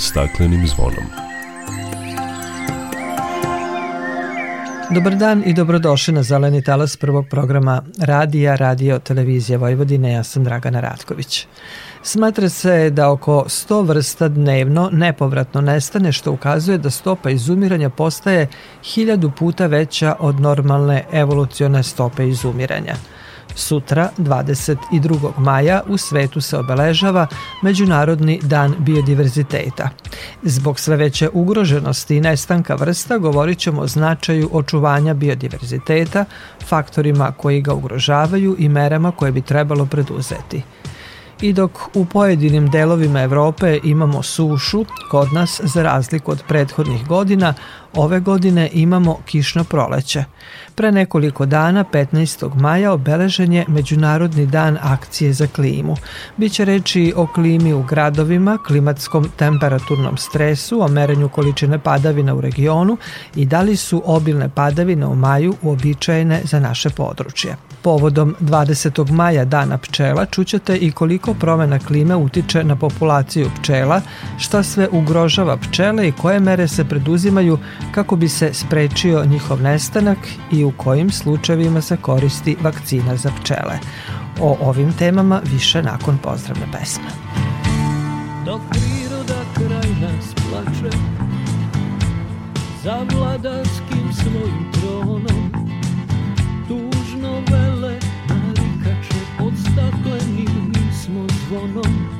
staklenim zvonom. Dobar dan i dobrodošli na Zeleni talas prvog programa Radija, Radio, Televizija Vojvodine. Ja sam Dragana Ratković. Smatra se da oko 100 vrsta dnevno nepovratno nestane, što ukazuje da stopa izumiranja postaje hiljadu puta veća od normalne evolucione stope izumiranja – Sutra, 22. maja, u svetu se obeležava Međunarodni dan biodiverziteta. Zbog sve veće ugroženosti i nestanka vrsta govorit ćemo o značaju očuvanja biodiverziteta, faktorima koji ga ugrožavaju i merama koje bi trebalo preduzeti. I dok u pojedinim delovima Evrope imamo sušu, kod nas, za razliku od prethodnih godina, ove godine imamo kišno proleće. Pre nekoliko dana, 15. maja, obeležen je Međunarodni dan akcije za klimu. Biće reči o klimi u gradovima, klimatskom temperaturnom stresu, o merenju količine padavina u regionu i da li su obilne padavine u maju uobičajene za naše područje. Povodom 20. maja dana pčela čućete i koliko promena klime utiče na populaciju pčela, šta sve ugrožava pčele i koje mere se preduzimaju kako bi se sprečio njihov nestanak i u kojim slučajevima se koristi vakcina za pčele. O ovim temama više nakon pozdravne pesme. Dok priroda kraj nas plače Za vladarskim svojim tronom Tužno vele narikače Pod staklenim smo zvonom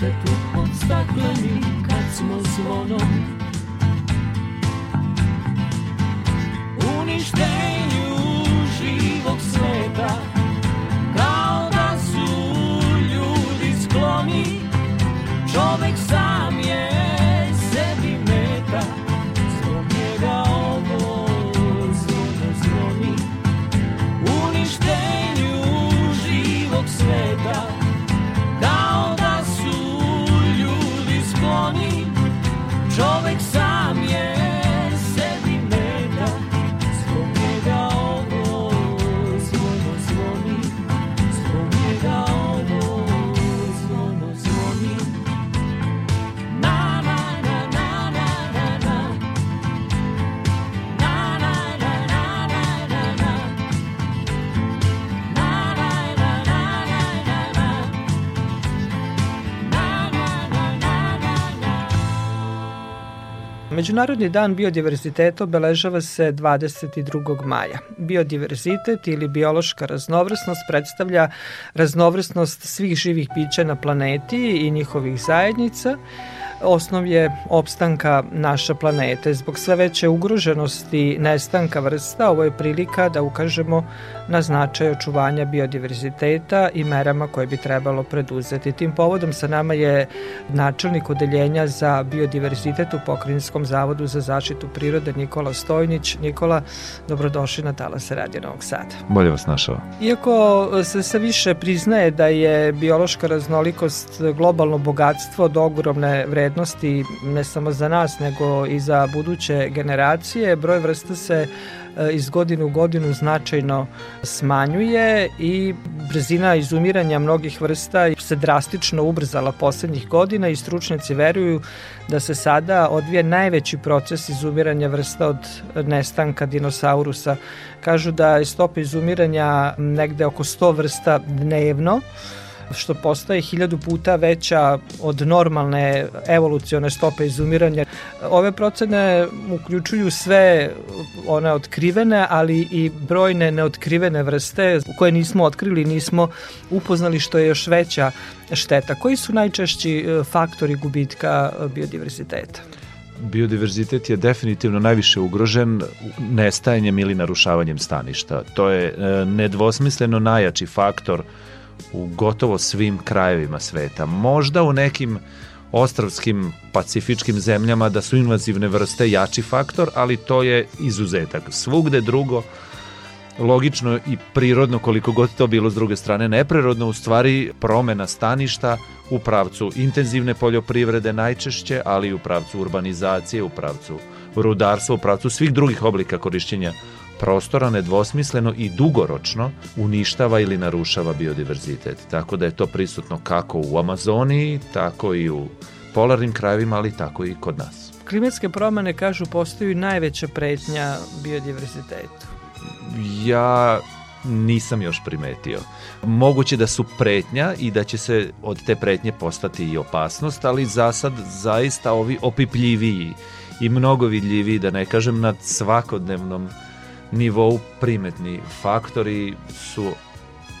detetu od stakleni kad smo zvonom. Uništenju živog sveta Međunarodni dan biodiverziteta obeležava se 22. maja. Biodiverzitet ili biološka raznovrsnost predstavlja raznovrsnost svih živih bića na planeti i njihovih zajednica, osnov je opstanka naše planete. Zbog sve veće ugroženosti nestanka vrsta, ovo je prilika da ukažemo na značaj očuvanja biodiverziteta i merama koje bi trebalo preduzeti. Tim povodom sa nama je načelnik odeljenja za biodiverzitet u Pokrinjskom zavodu za zaštitu prirode Nikola Stojnić. Nikola, dobrodošli na Talase Radio Novog Sada. Bolje vas našao. Iako se sve više priznaje da je biološka raznolikost globalno bogatstvo od ogromne vrednosti ne samo za nas nego i za buduće generacije. Broj vrsta se iz godine u godinu značajno smanjuje i brzina izumiranja mnogih vrsta se drastično ubrzala poslednjih godina i stručnjaci veruju da se sada odvije najveći proces izumiranja vrsta od nestanka dinosaurusa. Kažu da je stopa izumiranja negde oko 100 vrsta dnevno, što postaje hiljadu puta veća od normalne evolucione stope izumiranja. Ove procene uključuju sve one otkrivene, ali i brojne neotkrivene vrste koje nismo otkrili, nismo upoznali što je još veća šteta. Koji su najčešći e, faktori gubitka biodiverziteta? biodiverzitet je definitivno najviše ugrožen nestajanjem ili narušavanjem staništa. To je e, nedvosmisleno najjači faktor u gotovo svim krajevima sveta. Možda u nekim ostravskim pacifičkim zemljama da su invazivne vrste jači faktor, ali to je izuzetak. Svugde drugo, logično i prirodno koliko god to bilo s druge strane neprirodno, u stvari promena staništa u pravcu intenzivne poljoprivrede najčešće, ali i u pravcu urbanizacije, u pravcu rudarstva, u pravcu svih drugih oblika korišćenja prostora nedvosmisleno i dugoročno uništava ili narušava biodiverzitet. Tako da je to prisutno kako u Amazoniji, tako i u polarnim krajevima, ali tako i kod nas. Klimatske promene, kažu, postaju najveća pretnja biodiverzitetu. Ja nisam još primetio. Moguće da su pretnja i da će se od te pretnje postati i opasnost, ali za sad zaista ovi opipljiviji i mnogo vidljiviji, da ne kažem nad svakodnevnom nivou primetni faktori su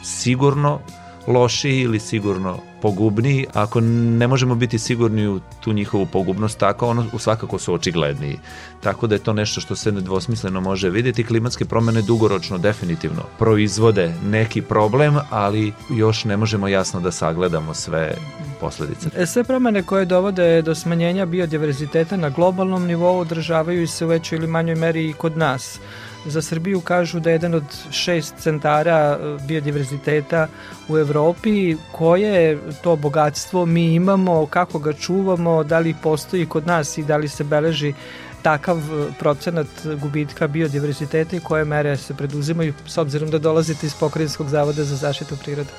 sigurno lošiji ili sigurno pogubniji, ako ne možemo biti sigurni u tu njihovu pogubnost, tako ono svakako su očigledniji. Tako da je to nešto što se nedvosmisleno može vidjeti. Klimatske promene dugoročno definitivno proizvode neki problem, ali još ne možemo jasno da sagledamo sve posledice. E, sve promene koje dovode do smanjenja biodiverziteta na globalnom nivou održavaju se u većoj ili manjoj meri i kod nas. Za Srbiju kažu da je jedan od šest centara e, biodiverziteta u Evropi. Koje to bogatstvo mi imamo, kako ga čuvamo, da li postoji kod nas i da li se beleži takav e, procenat gubitka biodiverziteta i koje mere se preduzimaju s obzirom da dolazite iz Pokrajinskog zavoda za zaštitu prirode?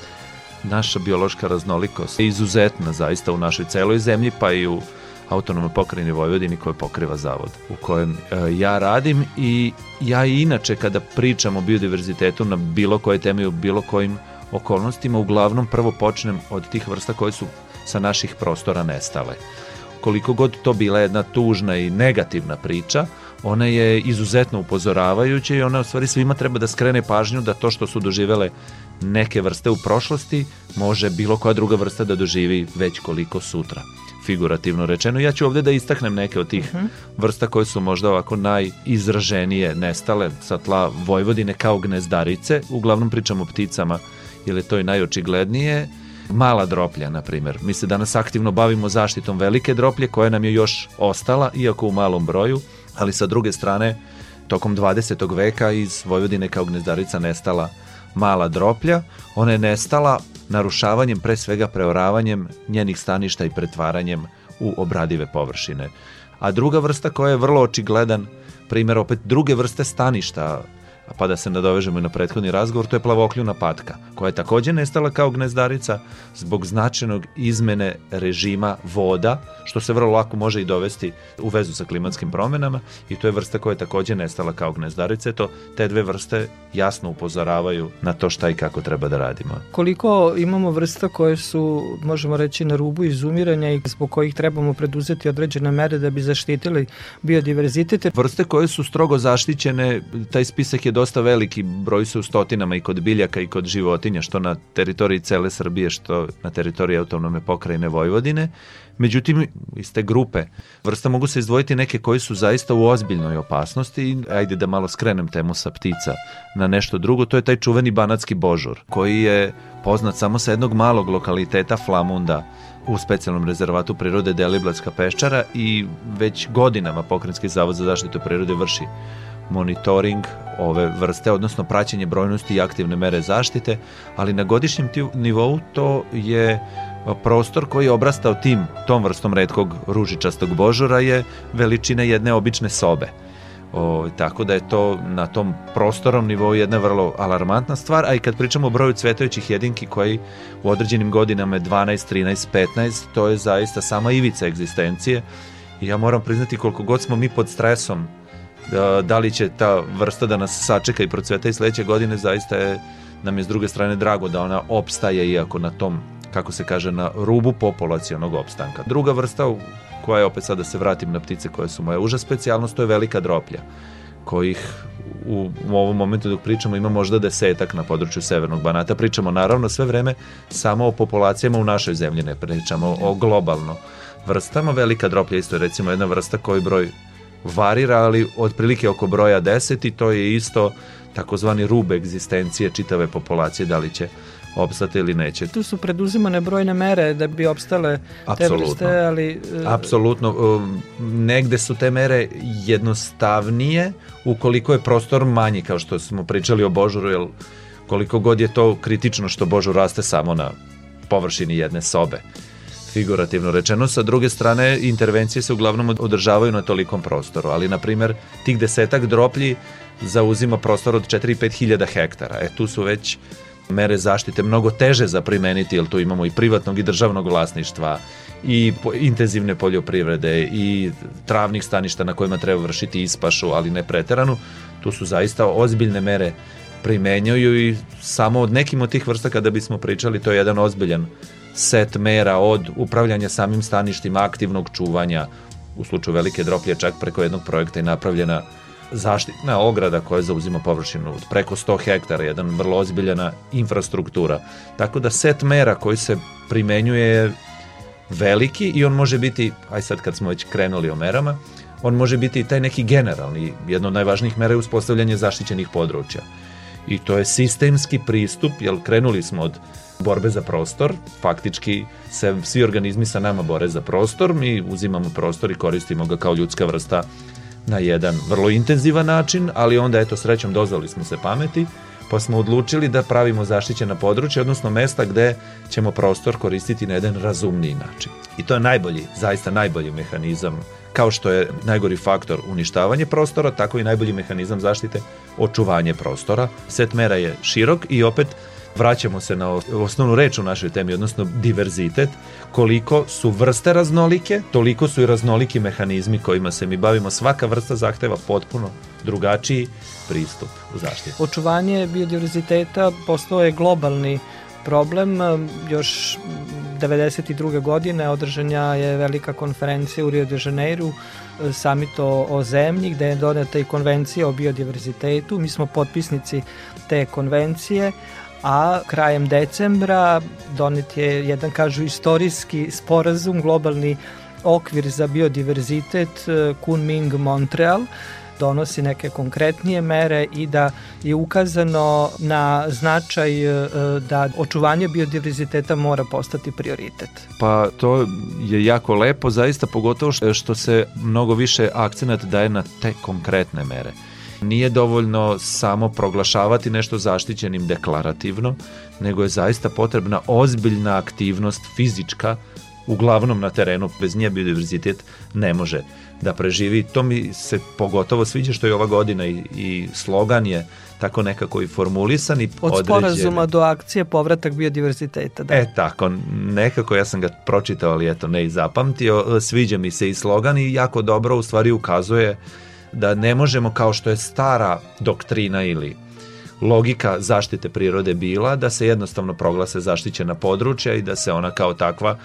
Naša biološka raznolikost je izuzetna zaista u našoj celoj zemlji pa i u autonomnoj pokrajini Vojvodini koje pokriva zavod u kojem e, ja radim i ja i inače kada pričam o biodiverzitetu na bilo koje teme u bilo kojim okolnostima uglavnom prvo počnem od tih vrsta koje su sa naših prostora nestale. Koliko god to bila jedna tužna i negativna priča, ona je izuzetno upozoravajuća i ona u stvari svima treba da skrene pažnju da to što su doživele neke vrste u prošlosti može bilo koja druga vrsta da doživi već koliko sutra figurativno rečeno. Ja ću ovde da istaknem neke od tih uh mhm. -huh. vrsta koje su možda ovako najizraženije nestale sa tla Vojvodine kao gnezdarice. Uglavnom pričamo o pticama, jer je to i najočiglednije. Mala droplja, na primjer. Mi se danas aktivno bavimo zaštitom velike droplje koja nam je još ostala, iako u malom broju, ali sa druge strane, tokom 20. veka iz Vojvodine kao gnezdarica nestala mala droplja. Ona je nestala narušavanjem, pre svega preoravanjem njenih staništa i pretvaranjem u obradive površine. A druga vrsta koja je vrlo očigledan primjer opet druge vrste staništa pa da se nadovežemo i na prethodni razgovor, to je plavokljuna patka, koja je takođe nestala kao gnezdarica zbog značajnog izmene režima voda, što se vrlo lako može i dovesti u vezu sa klimatskim promenama i to je vrsta koja je takođe nestala kao gnezdarica. To, te dve vrste jasno upozoravaju na to šta i kako treba da radimo. Koliko imamo vrsta koje su, možemo reći, na rubu izumiranja i zbog kojih trebamo preduzeti određene mere da bi zaštitili biodiverzitet? Vrste koje su strogo zaštićene, taj spisak je dosta veliki, broj su u stotinama i kod biljaka i kod životinja, što na teritoriji cele Srbije, što na teritoriji autonome pokrajine Vojvodine. Međutim, iz te grupe vrsta mogu se izdvojiti neke koji su zaista u ozbiljnoj opasnosti ajde da malo skrenem temu sa ptica na nešto drugo, to je taj čuveni banatski božur, koji je poznat samo sa jednog malog lokaliteta Flamunda u specijalnom rezervatu prirode Deliblatska peščara i već godinama Pokrenjski zavod za zaštitu prirode vrši monitoring ove vrste, odnosno praćenje brojnosti i aktivne mere zaštite, ali na godišnjem nivou to je prostor koji je obrastao tim, tom vrstom redkog ružičastog božura je veličine jedne obične sobe. O, tako da je to na tom prostorom nivou jedna vrlo alarmantna stvar, a i kad pričamo o broju cvetajućih jedinki koji u određenim godinama je 12, 13, 15, to je zaista sama ivica egzistencije i ja moram priznati koliko god smo mi pod stresom da, da li će ta vrsta da nas sačeka i procveta i sledeće godine zaista je nam je s druge strane drago da ona opstaje iako na tom kako se kaže, na rubu populacijonog opstanka. Druga vrsta koja je, opet sad da se vratim na ptice koje su moja uža specijalnost, to je velika droplja, kojih u, u ovom momentu dok pričamo ima možda desetak na području severnog Banata. Pričamo naravno sve vreme samo o populacijama u našoj zemlji, ne pričamo o globalno vrstama. Velika droplja isto je recimo jedna vrsta koji broj varira, ali otprilike oko broja 10 i to je isto takozvani rub egzistencije čitave populacije, da li će opstati ili neće. Tu su preduzimane brojne mere da bi opstale Apsolutno. te vrste, ali... E, Apsolutno. Um, negde su te mere jednostavnije ukoliko je prostor manji, kao što smo pričali o Božuru, jer koliko god je to kritično što Božur raste samo na površini jedne sobe figurativno rečeno. Sa druge strane, intervencije se uglavnom održavaju na tolikom prostoru, ali, na primer, tih desetak droplji zauzima prostor od 4-5 hiljada hektara. E, tu su već mere zaštite mnogo teže za primeniti, jer tu imamo i privatnog i državnog vlasništva i intenzivne poljoprivrede i travnih staništa na kojima treba vršiti ispašu, ali ne preteranu. Tu su zaista ozbiljne mere primenjuju i samo od nekim od tih vrsta kada bismo pričali, to je jedan ozbiljan set mera od upravljanja samim staništima, aktivnog čuvanja, u slučaju velike droplje čak preko jednog projekta je napravljena zaštitna ograda koja zauzima površinu od preko 100 hektara, jedan vrlo ozbiljena infrastruktura. Tako da set mera koji se primenjuje je veliki i on može biti, aj sad kad smo već krenuli o merama, on može biti i taj neki generalni, jedno od najvažnijih mera je uspostavljanje zaštićenih područja. I to je sistemski pristup, jer krenuli smo od borbe za prostor, faktički se svi organizmi sa nama bore za prostor, mi uzimamo prostor i koristimo ga kao ljudska vrsta na jedan vrlo intenzivan način, ali onda eto srećom dozvali smo se pameti, pa smo odlučili da pravimo zaštićena područja, odnosno mesta gde ćemo prostor koristiti na jedan razumniji način. I to je najbolji, zaista najbolji mehanizam, kao što je najgori faktor uništavanje prostora, tako i najbolji mehanizam zaštite očuvanje prostora. Set mera je širok i opet vraćamo se na osnovnu reč u našoj temi, odnosno diverzitet, koliko su vrste raznolike, toliko su i raznoliki mehanizmi kojima se mi bavimo. Svaka vrsta zahteva potpuno drugačiji pristup u zaštiti. Očuvanje biodiverziteta postao je globalni problem. Još 92. godine održanja je velika konferencija u Rio de Janeiro, samit o, o zemlji, gde je doneta i konvencija o biodiverzitetu. Mi smo potpisnici te konvencije, a krajem decembra donet je jedan, kažu, istorijski sporazum, globalni okvir za biodiverzitet eh, Kunming Montreal, donosi neke konkretnije mere i da je ukazano na značaj eh, da očuvanje biodiverziteta mora postati prioritet. Pa to je jako lepo, zaista pogotovo što se mnogo više akcenat daje na te konkretne mere. Nije dovoljno samo proglašavati nešto zaštićenim deklarativno, nego je zaista potrebna ozbiljna aktivnost fizička, uglavnom na terenu, bez nje biodiverzitet ne može da preživi. To mi se pogotovo sviđa što je ova godina i, i slogan je tako nekako i formulisan i Od sporazuma do akcije povratak biodiverziteta. Da. E tako, nekako ja sam ga pročitao, ali eto ne i zapamtio. Sviđa mi se i slogan i jako dobro u stvari ukazuje da ne možemo kao što je stara doktrina ili logika zaštite prirode bila da se jednostavno proglase zaštićena područja i da se ona kao takva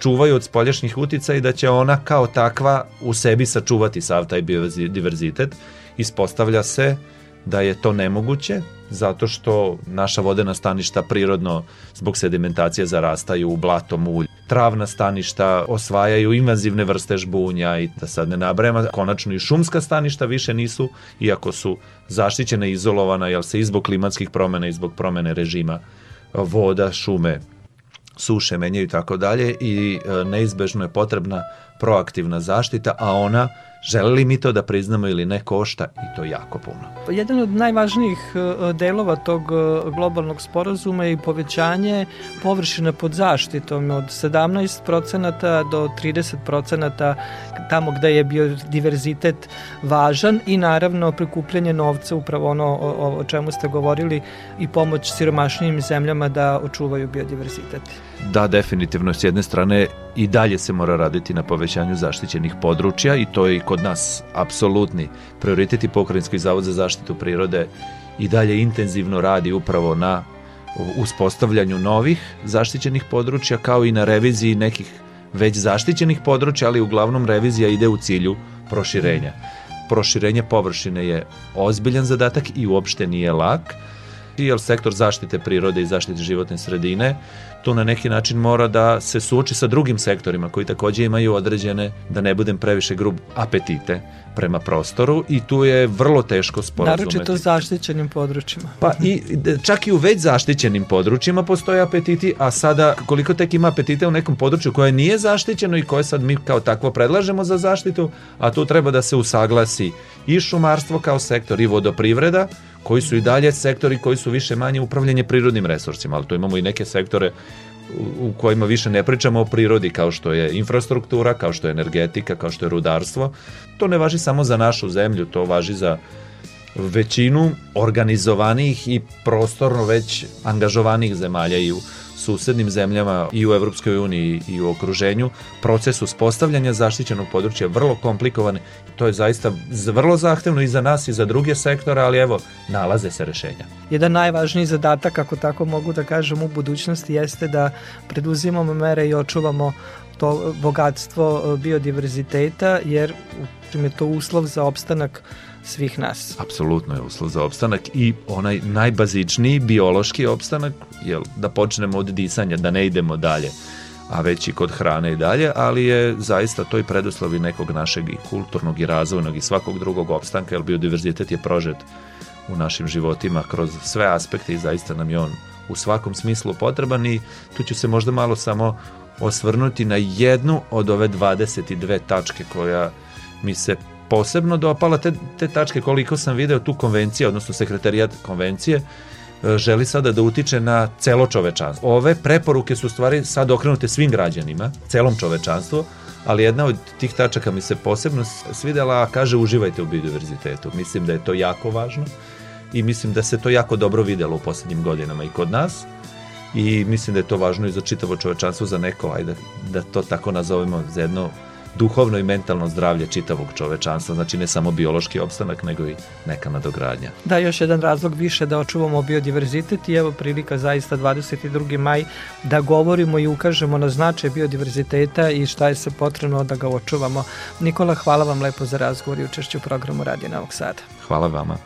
čuvaju od spoljašnjih utica i da će ona kao takva u sebi sačuvati sav taj biodiverzitet. Ispostavlja se da je to nemoguće zato što naša vodena staništa prirodno zbog sedimentacije zarastaju u blato, mulj. Travna staništa osvajaju invazivne vrste žbunja i da sad ne nabrajamo, konačno i šumska staništa više nisu, iako su zaštićene i izolovana, jel se i zbog klimatskih promena i zbog promene režima voda, šume, suše menjaju i tako dalje i e, neizbežno je potrebna proaktivna zaštita, a ona Želeli mi to da priznamo ili ne košta i to jako puno. Jedan od najvažnijih e, delova tog e, globalnog sporazuma je povećanje površina pod zaštitom od 17% do 30% tamo gde je biodiverzitet važan i naravno prikupljanje novca upravo ono o, o čemu ste govorili i pomoć siromašnijim zemljama da očuvaju biodiverzitet. Da, definitivno. S jedne strane i dalje se mora raditi na povećanju zaštićenih područja i to je i kod nas apsolutni prioritet i Pokrajinski zavod za zaštitu prirode i dalje intenzivno radi upravo na uspostavljanju novih zaštićenih područja kao i na reviziji nekih već zaštićenih područja, ali uglavnom revizija ide u cilju proširenja. Proširenje površine je ozbiljan zadatak i uopšte nije lak, jer sektor zaštite prirode i zaštite životne sredine tu na neki način mora da se suoči sa drugim sektorima koji takođe imaju određene, da ne budem previše grub, apetite prema prostoru i tu je vrlo teško sporazumeti. Naročito zaštićenim područjima. Pa i čak i u već zaštićenim područjima postoje apetiti, a sada koliko tek ima apetite u nekom području koje nije zaštićeno i koje sad mi kao takvo predlažemo za zaštitu, a tu treba da se usaglasi i šumarstvo kao sektor i vodoprivreda, koji su i dalje sektori koji su više manje upravljanje prirodnim resursima, ali tu imamo i neke sektore u kojima više ne pričamo o prirodi kao što je infrastruktura, kao što je energetika, kao što je rudarstvo. To ne važi samo za našu zemlju, to važi za većinu organizovanih i prostorno već angažovanih zemalja i u susednim zemljama i u Evropskoj uniji i u okruženju, proces uspostavljanja zaštićenog područja vrlo komplikovan. To je zaista vrlo zahtevno i za nas i za druge sektore, ali evo, nalaze se rešenja. Jedan najvažniji zadatak, ako tako mogu da kažem, u budućnosti jeste da preduzimamo mere i očuvamo to bogatstvo biodiverziteta, jer je to uslov za opstanak svih nas. Apsolutno je uslov za opstanak i onaj najbazičniji biološki opstanak, jel, da počnemo od disanja, da ne idemo dalje a već i kod hrane i dalje, ali je zaista to i preduslovi nekog našeg i kulturnog i razvojnog i svakog drugog opstanka, jer biodiverzitet je prožet u našim životima kroz sve aspekte i zaista nam je on u svakom smislu potreban i tu ću se možda malo samo osvrnuti na jednu od ove 22 tačke koja mi se posebno dopala te, te tačke koliko sam video tu konvencija, odnosno sekretarijat konvencije, e, želi sada da utiče na celo čovečanstvo. Ove preporuke su stvari sad okrenute svim građanima, celom čovečanstvu, ali jedna od tih tačaka mi se posebno svidela, kaže uživajte u biodiverzitetu. Mislim da je to jako važno i mislim da se to jako dobro videlo u poslednjim godinama i kod nas i mislim da je to važno i za čitavo čovečanstvo, za neko, ajde da to tako nazovemo, za jedno duhovno i mentalno zdravlje čitavog čovečanstva, znači ne samo biološki opstanak, nego i neka nadogradnja. Da, još jedan razlog više da očuvamo biodiverzitet i evo prilika zaista 22. maj da govorimo i ukažemo na značaj biodiverziteta i šta je se potrebno da ga očuvamo. Nikola, hvala vam lepo za razgovor i učešću u programu Radio Novog Sada. Hvala vama.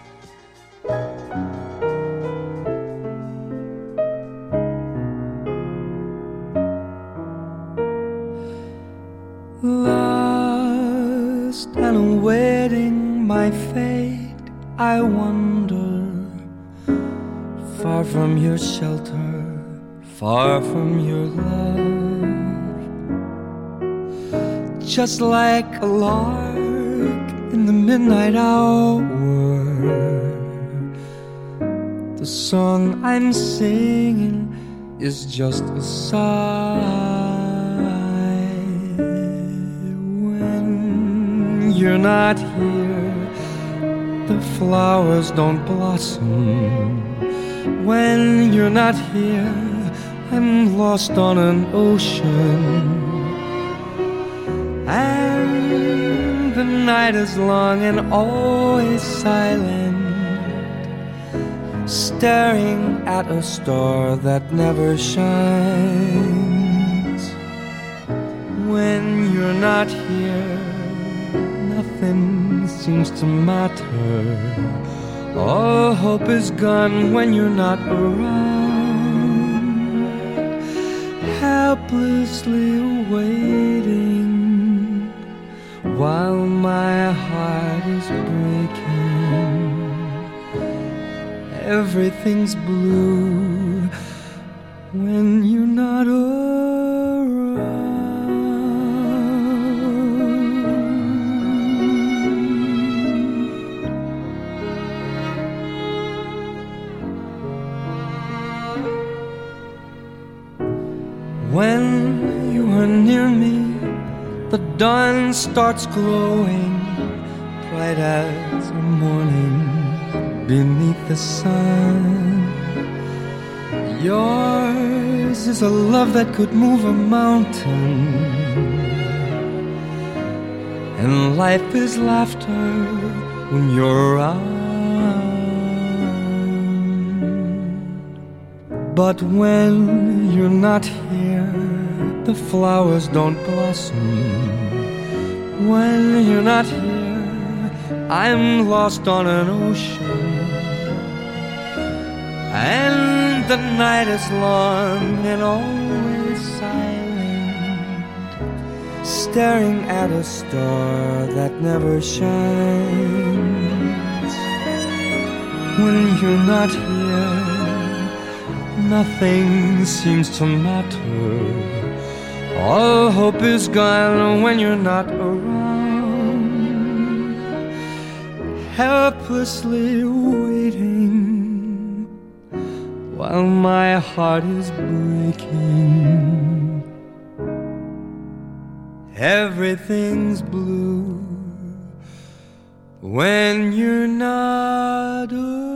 Lost and awaiting my fate, I wander far from your shelter, far from your love. Just like a lark in the midnight hour, the song I'm singing is just a sigh. You're not here, the flowers don't blossom. When you're not here, I'm lost on an ocean. And the night is long and always silent, staring at a star that never shines. When you're not here, seems to matter. All hope is gone when you're not around. Helplessly waiting while my heart is breaking. Everything's blue starts glowing, bright as the morning beneath the sun. Yours is a love that could move a mountain, and life is laughter when you're around. But when you're not here, the flowers don't blossom. When you're not here, I'm lost on an ocean. And the night is long and always silent, staring at a star that never shines. When you're not here, nothing seems to matter. All hope is gone when you're not around. Helplessly waiting while my heart is breaking. Everything's blue when you're not.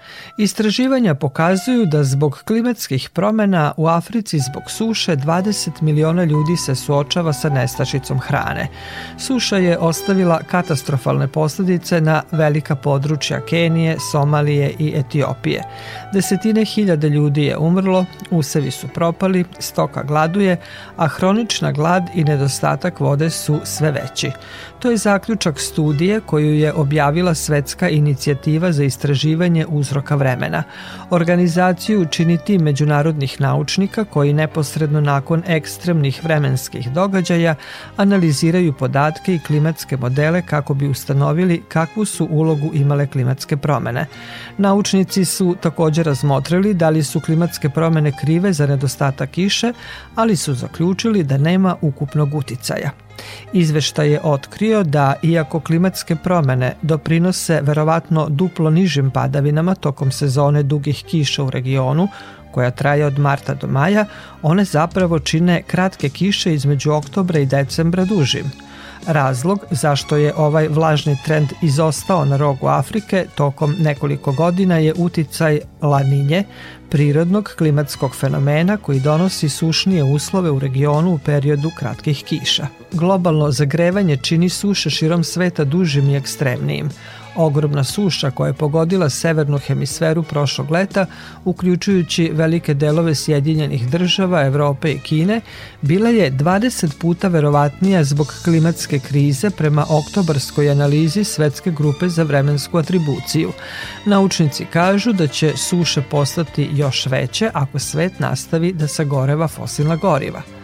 Istraživanja pokazuju da zbog klimatskih promena u Africi zbog suše 20 miliona ljudi se suočava sa nestašicom hrane. Suša je ostavila katastrofalne posledice na velika područja Kenije, Somalije i Etiopije. Desetine hiljade ljudi je umrlo, usevi su propali, stoka gladuje, a hronična glad i nedostatak vode su sve veći. To je zaključak studije koju je objavila Svetska inicijativa za istraživanje uzroka vremena. Organizaciju čini tim međunarodnih naučnika koji neposredno nakon ekstremnih vremenskih događaja analiziraju podatke i klimatske modele kako bi ustanovili kakvu su ulogu imale klimatske promene. Naučnici su takođe razmotrili da li su klimatske promene krive za nedostatak kiše, ali su zaključili da nema ukupnog uticaja. Izveštaj je otkrio da, iako klimatske promene doprinose verovatno duplo nižim padavinama tokom sezone dugih kiša u regionu, koja traje od marta do maja, one zapravo čine kratke kiše između oktobra i decembra dužim. Razlog zašto je ovaj vlažni trend izostao na rogu Afrike tokom nekoliko godina je uticaj laninje, prirodnog klimatskog fenomena koji donosi sušnije uslove u regionu u periodu kratkih kiša. Globalno zagrevanje čini suše širom sveta dužim i ekstremnijim. Ogromna suša koja je pogodila severnu hemisferu prošlog leta, uključujući velike delove Sjedinjenih država, Evrope i Kine, bila je 20 puta verovatnija zbog klimatske krize prema oktobarskoj analizi Svetske grupe za vremensku atribuciju. Naučnici kažu da će suše postati još veće ako svet nastavi da sagoreva fosilna goriva.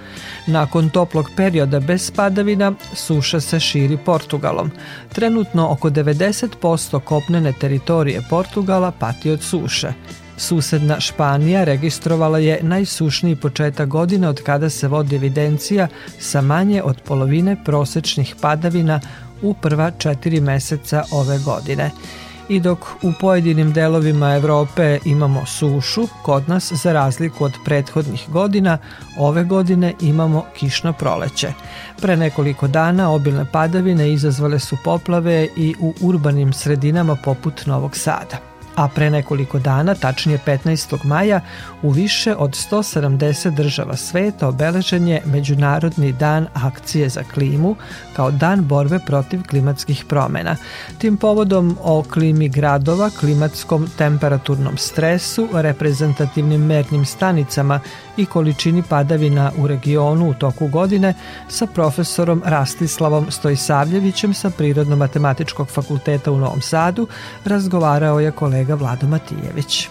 Nakon toplog perioda bez padavina, suša se širi Portugalom. Trenutno oko 90% kopnene teritorije Portugala pati od suše. Susedna Španija registrovala je najsušniji početak godine od kada se vodi evidencija sa manje od polovine prosečnih padavina u prva četiri meseca ove godine i dok u pojedinim delovima Evrope imamo sušu, kod nas za razliku od prethodnih godina, ove godine imamo kišno proleće. Pre nekoliko dana obilne padavine izazvale su poplave i u urbanim sredinama poput Novog Sada a pre nekoliko dana, tačnije 15. maja, u više od 170 država sveta obeležen je Međunarodni dan akcije za klimu kao dan borbe protiv klimatskih promena. Tim povodom o klimi gradova, klimatskom temperaturnom stresu, reprezentativnim mernim stanicama i količini padavina u regionu u toku godine sa profesorom Rastislavom Stojsavljevićem sa Prirodno-matematičkog fakulteta u Novom Sadu razgovarao je kolega Vlado Matijević.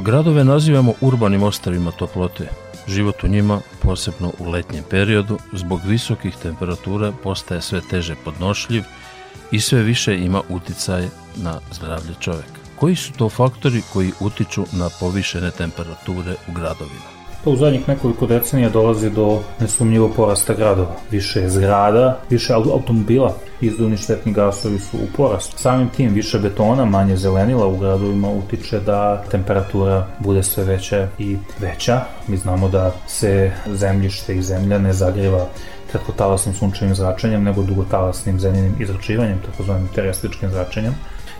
Gradove nazivamo urbanim ostavima toplote. Život u njima, posebno u letnjem periodu, zbog visokih temperatura postaje sve teže podnošljiv i sve više ima uticaj na zdravlje čoveka. Koji su to faktori koji utiču na povišene temperature u gradovima? Pa u zadnjih nekoliko decenija dolazi do nesumnjivo porasta gradova. Više zgrada, više automobila, izduvni štetni gasovi su u porastu. Samim tim više betona, manje zelenila u gradovima utiče da temperatura bude sve veća i veća. Mi znamo da se zemljište i zemlja ne zagriva kratkotalasnim sunčevim zračenjem, nego dugotalasnim zemljenim izračivanjem, takozvanim terestričkim zračenjem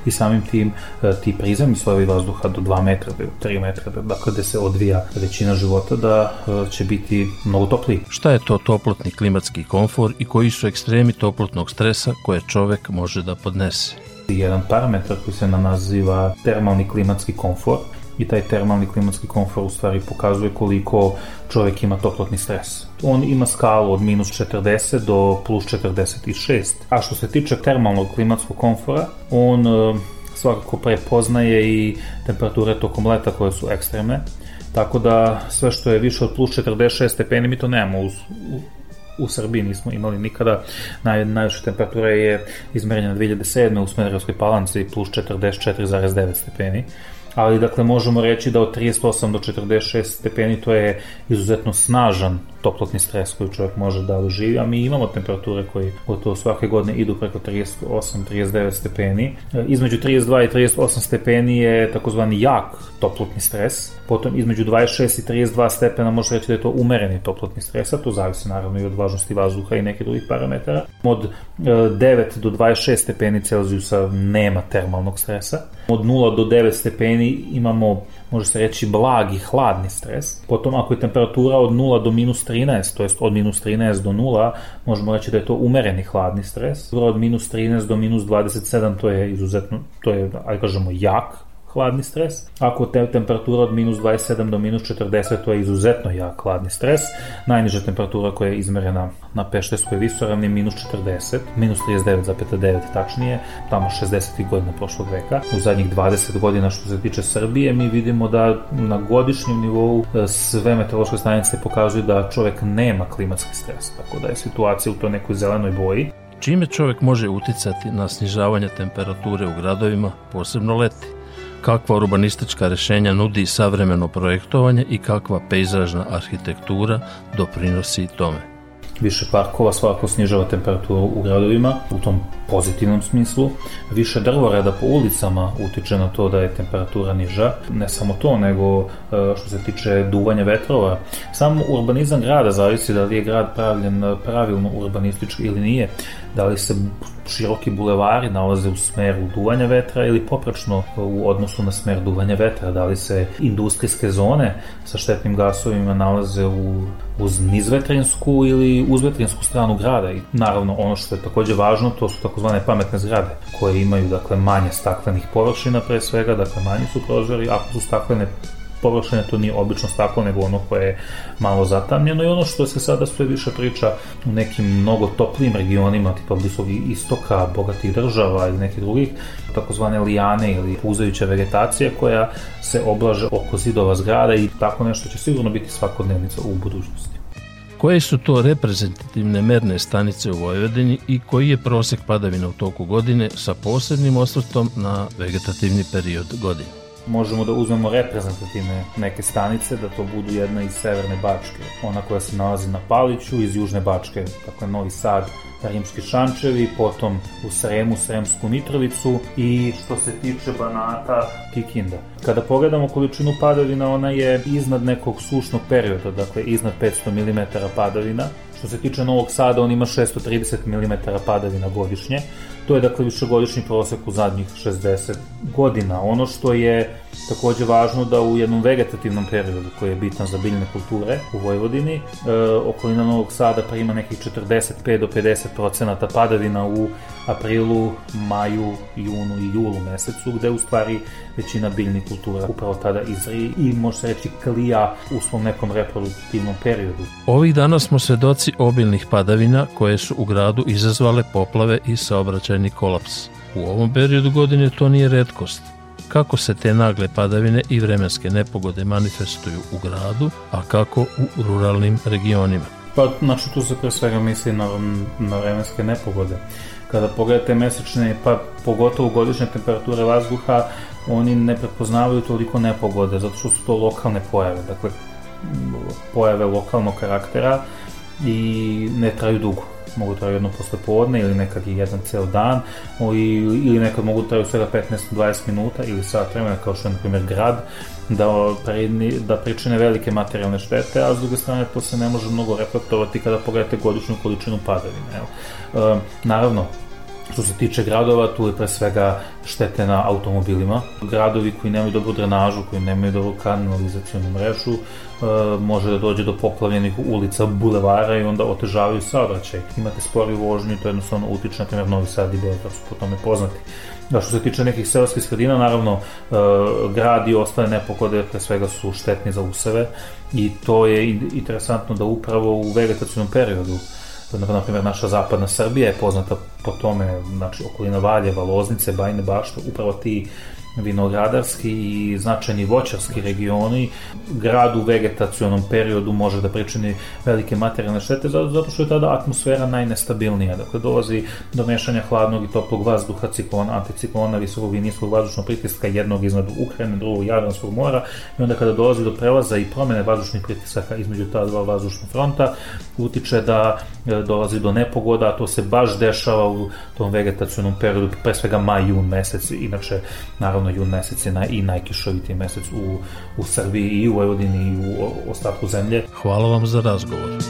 i samim tim e, ti prizemni slojevi vazduha do 2 metra, do 3 metra, dakle gde se odvija većina života da e, će biti mnogo topliji. Šta je to toplotni klimatski komfor i koji su ekstremi toplotnog stresa koje čovek može da podnese? Jedan parametar koji se naziva termalni klimatski komfor i taj termalni klimatski komfor u stvari pokazuje koliko čovjek ima toplotni stres. On ima skalu od minus 40 do plus 46. A što se tiče termalnog klimatskog komfora, on e, svakako prepoznaje i temperature tokom leta koje su ekstremne. Tako da sve što je više od plus 46 stepeni mi to nemamo u, u, u Srbiji nismo imali nikada. Naj, najviše temperatura je izmerena 2007. u Smederevskoj palanci plus 44,9 stepeni ali dakle možemo reći da od 38 do 46 stepeni to je izuzetno snažan toplotni stres koji čovjek može da doživi, a mi imamo temperature koji gotovo svake godine idu preko 38-39 stepeni. E, između 32 i 38 stepeni je takozvani jak toplotni stres, potom između 26 i 32 stepena može reći da je to umereni toplotni stres, a to zavisi naravno i od važnosti vazduha i nekih drugih parametara. Od 9 e, do 26 stepeni Celzijusa nema termalnog stresa. Od 0 do 9 stepeni imamo može se reći blagi hladni stres. Potom ako je temperatura od 0 do minus 13, to jest od minus 13 do 0, možemo reći da je to umereni hladni stres. Od minus 13 do minus 27 to je izuzetno, to je, aj kažemo, jak hladni stres. Ako te temperatura od minus 27 do minus 40, to je izuzetno jak hladni stres. Najniža temperatura koja je izmerena na Pešterskoj visoravni minus 40, minus 39,9 tačnije, tamo 60. godina prošlog veka. U zadnjih 20 godina što se tiče Srbije, mi vidimo da na godišnjem nivou e, sve meteorološke stanice pokazuju da čovek nema klimatski stres, tako da je situacija u toj nekoj zelenoj boji. Čime čovek može uticati na snižavanje temperature u gradovima, posebno leti? Kakva urbanistička rešenja nudi savremeno projektovanje i kakva pejzažna arhitektura doprinosi tome. Više parkova svakako snižava temperaturu u gradovima, u tom pozitivnom smislu. Više drvoreda po ulicama utiče na to da je temperatura niža. Ne samo to, nego e, što se tiče duvanja vetrova. Sam urbanizam grada zavisi da li je grad pravljen pravilno urbanistički ili nije. Da li se široki bulevari nalaze u smeru duvanja vetra ili popračno u odnosu na smer duvanja vetra, da li se industrijske zone sa štetnim gasovima nalaze u, uz nizvetrinsku ili uzvetrinsku stranu grada? I naravno ono što je takođe važno to su takozvane pametne zgrade koje imaju dakle manje staklenih površina pre svega, dakle manji su prozori, ako su staklene površine, to nije obično staklo, nego ono koje je malo zatamnjeno i ono što se sada sve više priča u nekim mnogo toplijim regionima, tipa Blisog istoka, bogatih država ili nekih drugih, takozvane lijane ili puzajuća vegetacija koja se oblaže oko zidova zgrada i tako nešto će sigurno biti svakodnevnica u budućnosti. Koje su to reprezentativne merne stanice u Vojvodini i koji je prosek padavina u toku godine sa posebnim osvrtom na vegetativni period godine? Možemo da uzmemo reprezentativne neke stanice, da to budu jedna iz Severne Bačke, ona koja se nalazi na Paliću, iz Južne Bačke, dakle Novi Sad, Rimski Šančevi, potom u Sremu, Sremsku Mitrovicu i što se tiče Banata, Kikinda. Kada pogledamo količinu padavina, ona je iznad nekog sušnog perioda, dakle iznad 500 mm padavina. Što se tiče Novog Sada, on ima 630 mm padavina godišnje, To je dakle višegodišnji prosek u zadnjih 60 godina. Ono što je takođe važno da u jednom vegetativnom periodu koji je bitan za biljne kulture u Vojvodini, e, okolina Novog Sada prima nekih 45 do 50 procenata padavina u aprilu, maju, junu i julu mesecu, gde u stvari većina biljnih kultura upravo tada izri i može se reći klija u svom nekom reproduktivnom periodu. Ovih dana smo svedoci obilnih padavina koje su u gradu izazvale poplave i saobraćajni kolaps. U ovom periodu godine to nije redkost. Kako se te nagle padavine i vremenske nepogode manifestuju u gradu, a kako u ruralnim regionima? Pa, znači, tu se pre svega misli na, na vremenske nepogode. Kada pogledate mesečne, pa pogotovo godišnje temperature vazduha, oni ne prepoznavaju toliko nepogode, zato što su to lokalne pojave, dakle, pojave lokalnog karaktera i ne traju dugo mogu traju jedno posle podne ili nekad i jedan ceo dan o, i, ili nekad mogu traju svega 15-20 minuta ili sat vremena kao što je na primjer grad da, da pričine velike materijalne štete, a s druge strane to se ne može mnogo reflektovati kada pogledate godišnju količinu padavine. Evo. E, naravno, Što se tiče gradova, tu je pre svega štete na automobilima. Gradovi koji nemaju dobru drenažu, koji nemaju dobru kanalizacijonu mrežu, e, može da dođe do poplavljenih ulica, bulevara i onda otežavaju saobraćaj. Imate spori vožnju to jednostavno utiče, na primjer Novi Sad i Beograd su po tome poznati. Da što se tiče nekih seoskih sredina, naravno, e, grad i ostale nepogode pre svega su štetni za useve i to je interesantno da upravo u vegetacijnom periodu na primjer naša zapadna Srbija je poznata po tome, znači okolina Valjeva, Loznice, Bajne bašte, upravo ti vinogradarski i značajni voćarski regioni. Grad u vegetacionom periodu može da pričini velike materijalne štete zato što je tada atmosfera najnestabilnija. Dakle, dolazi do mešanja hladnog i toplog vazduha, ciklona, anticiklona, visokog i niskog vazdušnog pritiska jednog iznad Ukrajine, drugog Jadranskog mora. I onda kada dolazi do prelaza i promene vazdušnih pritisaka između ta dva vazdušna fronta, utiče da e, dolazi do nepogoda, a to se baš dešava u tom vegetacionom periodu, pre svega maj, jun mesec, inače, naravno naravno jun mesec je naj, i najkišovitiji mesec u, u Srbiji i u Vojvodini i u ostatku zemlje. Hvala vam za razgovor.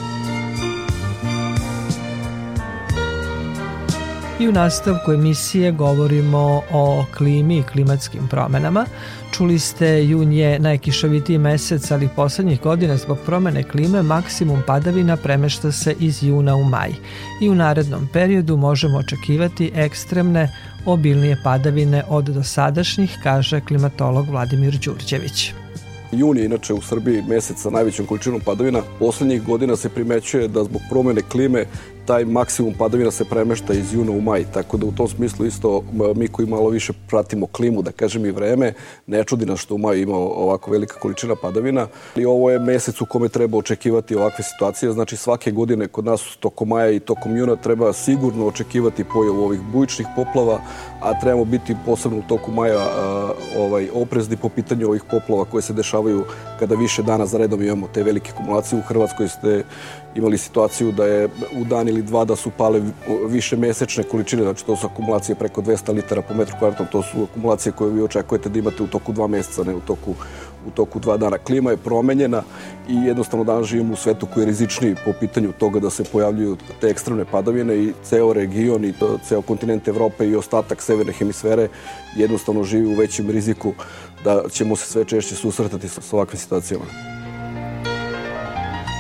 I u nastavku emisije govorimo o klimi i klimatskim promenama. Čuli ste, jun je najkišovitiji mesec, ali poslednjih godina zbog promene klime maksimum padavina premešta se iz juna u maj. I u narednom periodu možemo očekivati ekstremne obilnije padavine od dosadašnjih, kaže klimatolog Vladimir Đurđević. Jun je inače u Srbiji mesec sa najvećom količinom padavina. Poslednjih godina se primećuje da zbog promene klime taj maksimum padavina se premešta iz juna u maj, tako da u tom smislu isto mi koji malo više pratimo klimu, da kažem i vreme, ne čudi nas što u maju ima ovako velika količina padavina. I ovo je mesec u kome treba očekivati ovakve situacije, znači svake godine kod nas tokom maja i tokom juna treba sigurno očekivati pojavu ovih bujičnih poplava, a trebamo biti posebno u toku maja ovaj, oprezni po pitanju ovih poplava koje se dešavaju kada više dana za redom imamo te velike kumulacije. U Hrvatskoj ste imali situaciju da je u dan ili dva da su pale više mesečne količine, znači to su akumulacije preko 200 litara po metru kvadratnom, to su akumulacije koje vi očekujete da imate u toku dva meseca, ne u toku u toku dva dana. Klima je promenjena i jednostavno danas živimo u svetu koji je rizičniji po pitanju toga da se pojavljuju te ekstremne padavine i ceo region i ceo kontinent Evrope i ostatak severne hemisfere jednostavno živi u većem riziku da ćemo se sve češće susretati sa ovakvim situacijama.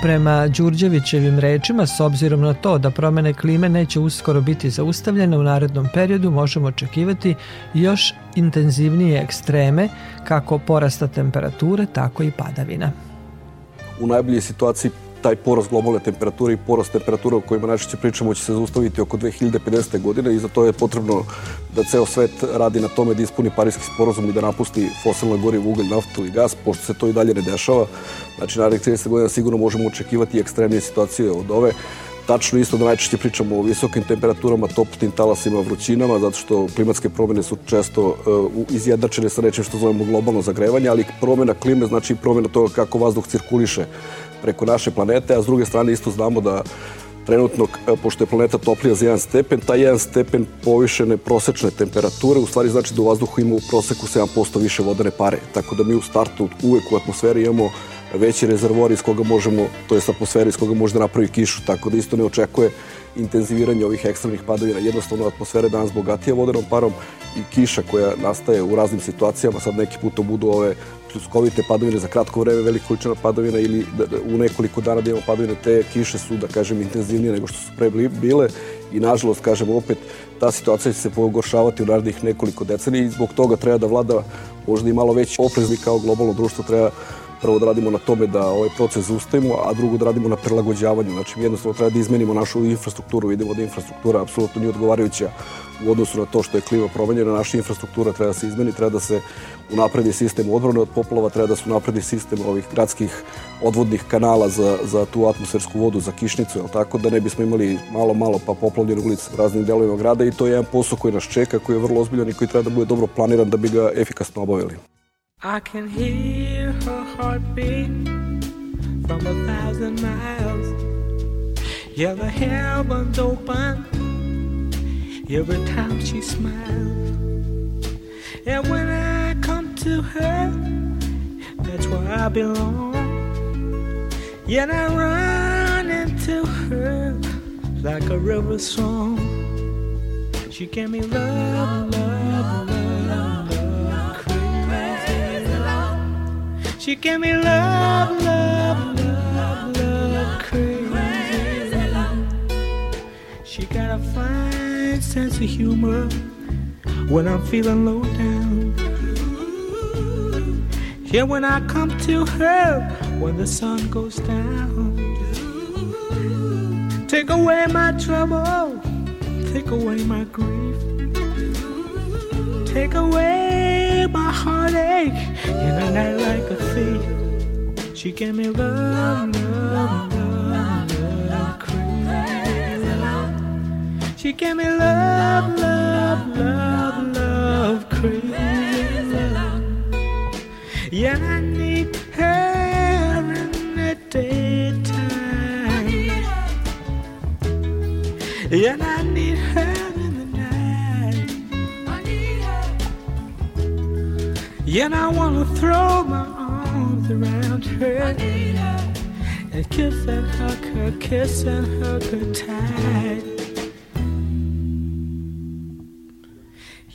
Prema Đurđevićevim rečima, s obzirom na to da promene klime neće uskoro biti zaustavljene u narednom periodu, možemo očekivati još intenzivnije ekstreme, kako porasta temperature, tako i padavina. U najboljoj situaciji taj porast globalne temperature i porast temperature o kojima najčešće pričamo će se zaustaviti oko 2050. godine i za to je potrebno da ceo svet radi na tome da ispuni parijski sporozum i da napusti fosilna goriva, ugalj, naftu i gas, pošto se to i dalje ne dešava. Znači, narednih 30 godina sigurno možemo očekivati ekstremnije situacije od ove. Tačno isto da najčešće pričamo o visokim temperaturama, toplim talasima, vrućinama, zato što klimatske promene su često uh, izjednačene sa nečim što zovemo globalno zagrevanje, ali promena klime znači promena toga kako vazduh cirkuliše preko naše planete, a s druge strane isto znamo da trenutno, e, pošto je planeta toplija za 1 stepen, taj 1 stepen povišene prosečne temperature u stvari znači da u vazduhu ima u proseku 7% više vodene pare. Tako da mi u startu uvek u atmosferi imamo veći rezervor iz koga možemo, to je atmosfera iz koga može da napravi kišu, tako da isto ne očekuje intenziviranje ovih ekstremnih padavina. Jednostavno atmosfera je danas bogatija vodenom parom i kiša koja nastaje u raznim situacijama, sad neki put to budu ove pljuskovite padavine za kratko vreme, velika količina padavina ili da, da, u nekoliko dana da imamo padavine, te kiše su, da kažem, intenzivnije nego što su pre bile. I nažalost, kažem, opet ta situacija će se pogoršavati u narednih nekoliko decenija i zbog toga treba da vlada možda i malo već oprezni kao globalno društvo treba prvo da radimo na tome da ovaj proces zaustavimo, a drugo da radimo na prilagođavanju. Znači, jednostavno treba da izmenimo našu infrastrukturu, vidimo da infrastruktura apsolutno nije odgovarajuća u odnosu na to što je klima promenjena, naša infrastruktura treba da se izmeni, treba da se unapredi sistem odbrane od poplava, treba da se unapredi sistem ovih gradskih odvodnih kanala za, za tu atmosfersku vodu, za kišnicu, jel tako, da ne bismo imali malo, malo pa poplavljene ulice u raznim delovima grada i to je jedan posao koji nas čeka, koji je vrlo ozbiljan i koji treba da bude dobro planiran da bi ga efikasno obavili. I can hear her heartbeat from a thousand miles. Yeah, the heavens open every time she smiles. And when I come to her, that's where I belong. Yet I run into her like a river song. She gave me love, love, love, love, crazy love. She gave me love, love, love, love, crazy love. She got a fine sense of humor when I'm feeling low down. Yeah, when I come to her when the sun goes down. Take away my trouble, take away my grief, take away my heartache in a night like a thief. She gave me love, love, love, She gave me love, love, love, love, crazy love. Yeah, I need her in the daytime. Yeah, I need her in the night. Yeah, I wanna throw my arms around her and kiss and hug her, kiss and hug her tight.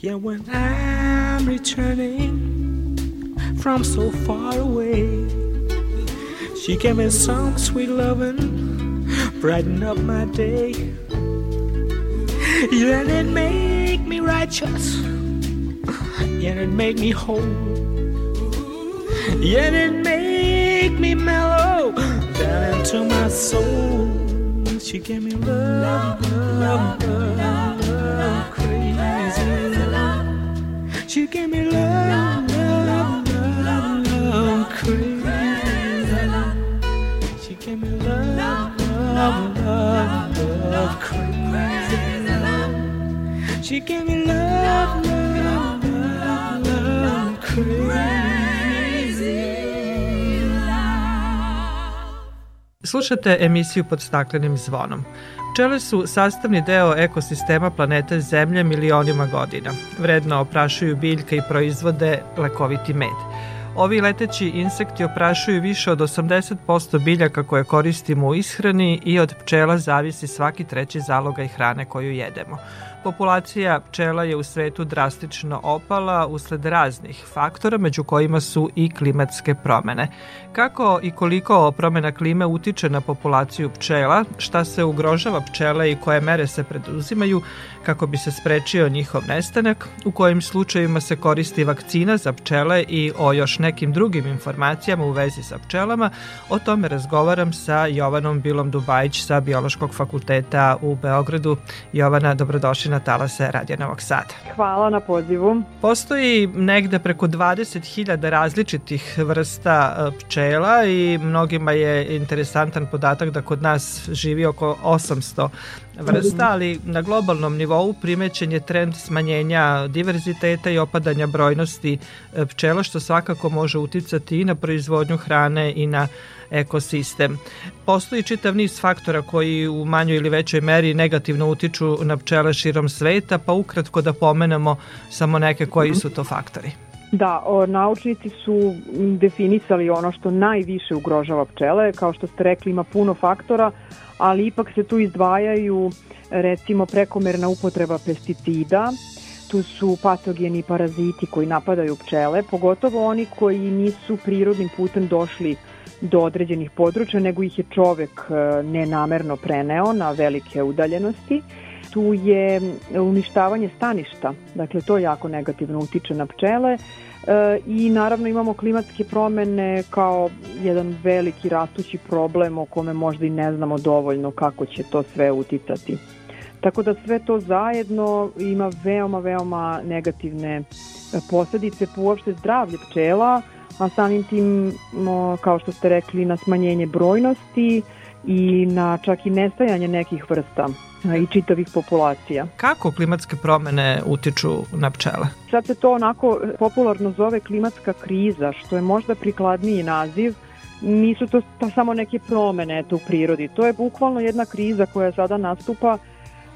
Yeah, when I'm returning from so far away. She gave me some sweet loving, brighten up my day. Yeah, and it make me righteous, yeah, it make me whole. Yeah, it make me mellow down into my soul. She gave me love, love, love, love, She gave me love, love, love, love, crazy. She gave me love, love, love, love, crazy. She gave me love, love, love, love, crazy. Slušate emisiju pod staklenim zvonom. Pčele su sastavni deo ekosistema planete Zemlje milionima godina. Vredno oprašuju biljke i proizvode lekoviti med. Ovi leteći insekti oprašuju više od 80% biljaka koje koristimo u ishrani i od pčela zavisi svaki treći zalogaj hrane koju jedemo. Populacija pčela je u svetu drastično opala usled raznih faktora, među kojima su i klimatske promene. Kako i koliko promena klime utiče na populaciju pčela, šta se ugrožava pčele i koje mere se preduzimaju kako bi se sprečio njihov nestanak, u kojim slučajima se koristi vakcina za pčele i o još nekim drugim informacijama u vezi sa pčelama, o tome razgovaram sa Jovanom Bilom Dubajić sa Biološkog fakulteta u Beogradu. Jovana, dobrodošli na talase Radio Novog Sada. Hvala na pozivu. Postoji negde preko 20.000 različitih vrsta e, pčela i mnogima je interesantan podatak da kod nas živi oko 800 vrsta, ali na globalnom nivou primećen je trend smanjenja diverziteta i opadanja brojnosti e, pčela, što svakako može uticati i na proizvodnju hrane i na ekosistem. Postoji čitav niz faktora koji u manjoj ili većoj meri negativno utiču na pčele širom sveta, pa ukratko da pomenemo samo neke koji su to faktori. Da, o, naučnici su definisali ono što najviše ugrožava pčele. Kao što ste rekli, ima puno faktora, ali ipak se tu izdvajaju recimo prekomerna upotreba pesticida, tu su patogeni paraziti koji napadaju pčele, pogotovo oni koji nisu prirodnim putem došli do određenih područja, nego ih je čovek e, nenamerno preneo na velike udaljenosti. Tu je uništavanje staništa, dakle to jako negativno utiče na pčele. E, I naravno imamo klimatske promene kao jedan veliki rastući problem o kome možda i ne znamo dovoljno kako će to sve uticati. Tako da sve to zajedno ima veoma, veoma negativne posledice po uopšte zdravlje pčela, a samim tim, kao što ste rekli, na smanjenje brojnosti i na čak i nestajanje nekih vrsta i čitavih populacija. Kako klimatske promene utiču na pčele? Sad se to onako popularno zove klimatska kriza, što je možda prikladniji naziv. Nisu to pa samo neke promene eto, u prirodi. To je bukvalno jedna kriza koja sada nastupa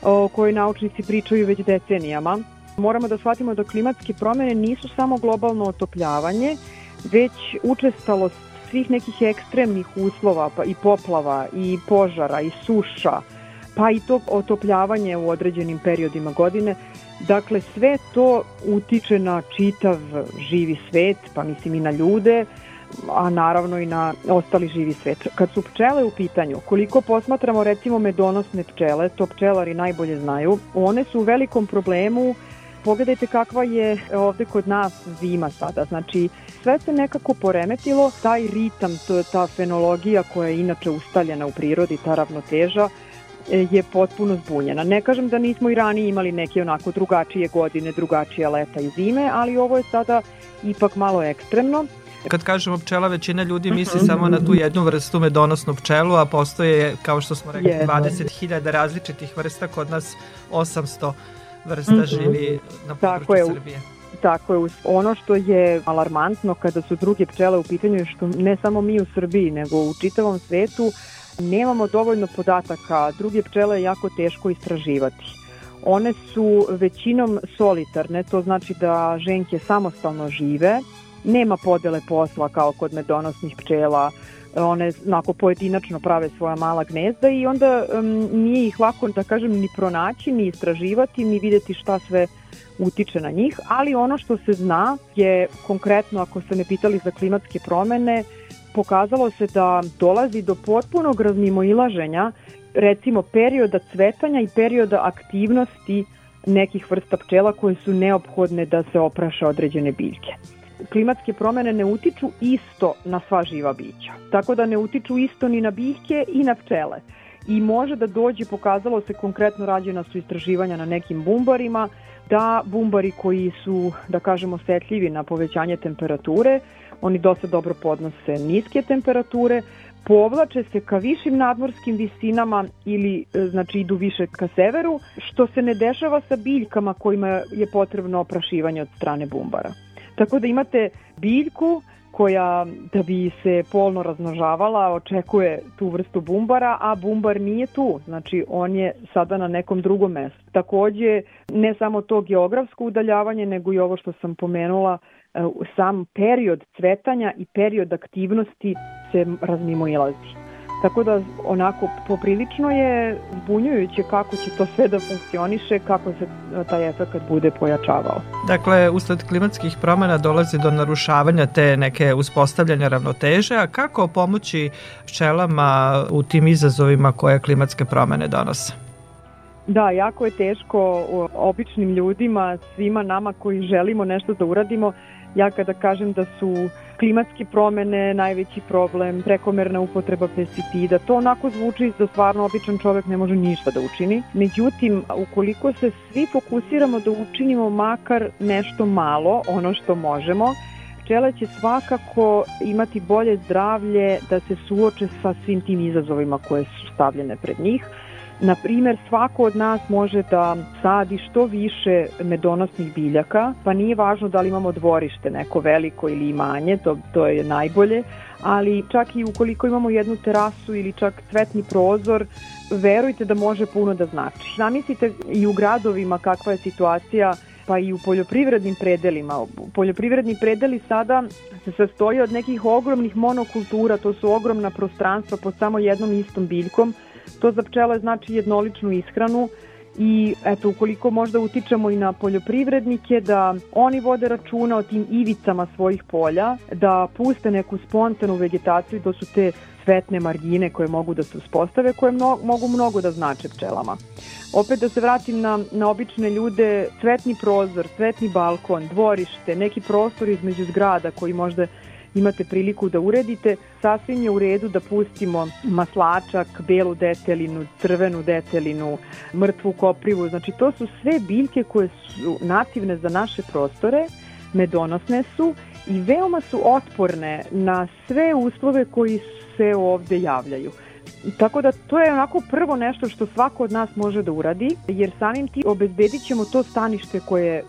o kojoj naučnici pričaju već decenijama. Moramo da shvatimo da klimatske promene nisu samo globalno otopljavanje, već učestalost svih nekih ekstremnih uslova pa i poplava i požara i suša pa i to otopljavanje u određenim periodima godine. Dakle, sve to utiče na čitav živi svet, pa mislim i na ljude, a naravno i na ostali živi svet. Kad su pčele u pitanju, koliko posmatramo recimo medonosne pčele, to pčelari najbolje znaju, one su u velikom problemu Pogledajte kakva je ovde kod nas zima sada. Znači, sve se nekako poremetilo, taj ritam, to, ta fenologija koja je inače ustaljena u prirodi, ta ravnoteža, e, je potpuno zbunjena. Ne kažem da nismo i ranije imali neke onako drugačije godine, drugačije leta i zime, ali ovo je sada ipak malo ekstremno. Kad kažemo pčela, većina ljudi misli samo na tu jednu vrstu medonosnu pčelu, a postoje, kao što smo rekli, 20.000 različitih vrsta, kod nas 800 vrsta mm -hmm. živi na području Tako je, Srbije. Tako je. Ono što je alarmantno kada su druge pčele u pitanju je što ne samo mi u Srbiji, nego u čitavom svetu nemamo dovoljno podataka. Druge pčele je jako teško istraživati. One su većinom solitarne, to znači da ženke samostalno žive, nema podele posla kao kod medonosnih pčela, one onako pojedinačno prave svoja mala gnezda i onda um, nije ih lako da kažem ni pronaći, ni istraživati, ni videti šta sve utiče na njih, ali ono što se zna je konkretno ako ste ne pitali za klimatske promene, pokazalo se da dolazi do potpunog razmimoilaženja recimo perioda cvetanja i perioda aktivnosti nekih vrsta pčela koje su neophodne da se opraša određene biljke klimatske promene ne utiču isto na sva živa bića. Tako da ne utiču isto ni na biljke i na pčele. I može da dođe, pokazalo se konkretno rađena su istraživanja na nekim bumbarima, da bumbari koji su, da kažemo, setljivi na povećanje temperature, oni dosta dobro podnose niske temperature, povlače se ka višim nadmorskim visinama ili e, znači idu više ka severu, što se ne dešava sa biljkama kojima je potrebno oprašivanje od strane bumbara. Tako da imate biljku koja da bi se polno razmnožavala očekuje tu vrstu bumbara, a bumbar nije tu, znači on je sada na nekom drugom mestu. Takođe, ne samo to geografsko udaljavanje, nego i ovo što sam pomenula, e, sam period cvetanja i period aktivnosti se razmimo ilazi. Tako da onako poprilično je zbunjujuće kako će to sve da funkcioniše, kako se taj efekt bude pojačavao. Dakle, usled klimatskih promena dolazi do narušavanja te neke uspostavljanja ravnoteže, a kako pomoći pčelama u tim izazovima koje klimatske promene donose? Da, jako je teško običnim ljudima, svima nama koji želimo nešto da uradimo. Ja kada kažem da su klimatske promene najveći problem, prekomerna upotreba pesticida. To onako zvuči da stvarno običan čovek ne može ništa da učini. Međutim, ukoliko se svi fokusiramo da učinimo makar nešto malo, ono što možemo, pčele će svakako imati bolje zdravlje da se suoče sa svim tim izazovima koje su stavljene pred njih Na primer, svako od nas može da sadi što više medonosnih biljaka, pa nije važno da li imamo dvorište neko veliko ili imanje, to, to je najbolje, ali čak i ukoliko imamo jednu terasu ili čak cvetni prozor, verujte da može puno da znači. Zamislite i u gradovima kakva je situacija pa i u poljoprivrednim predelima. Poljoprivredni predeli sada se sastoji od nekih ogromnih monokultura, to su ogromna prostranstva pod samo jednom istom biljkom, To za pčele znači jednoličnu ishranu i eto ukoliko možda utičemo i na poljoprivrednike da oni vode računa o tim ivicama svojih polja, da puste neku spontanu vegetaciju, to su te cvetne margine koje mogu da se uspostave, koje mno, mogu mnogo da znače pčelama. Opet da se vratim na, na obične ljude, cvetni prozor, cvetni balkon, dvorište, neki prostor između zgrada koji možda imate priliku da uredite, sasvim je u redu da pustimo maslačak, belu detelinu, crvenu detelinu, mrtvu koprivu, znači to su sve biljke koje su nativne za naše prostore, medonosne su i veoma su otporne na sve uslove koji se ovde javljaju. Tako da to je onako prvo nešto što svako od nas može da uradi, jer samim ti obezbedit ćemo to stanište koje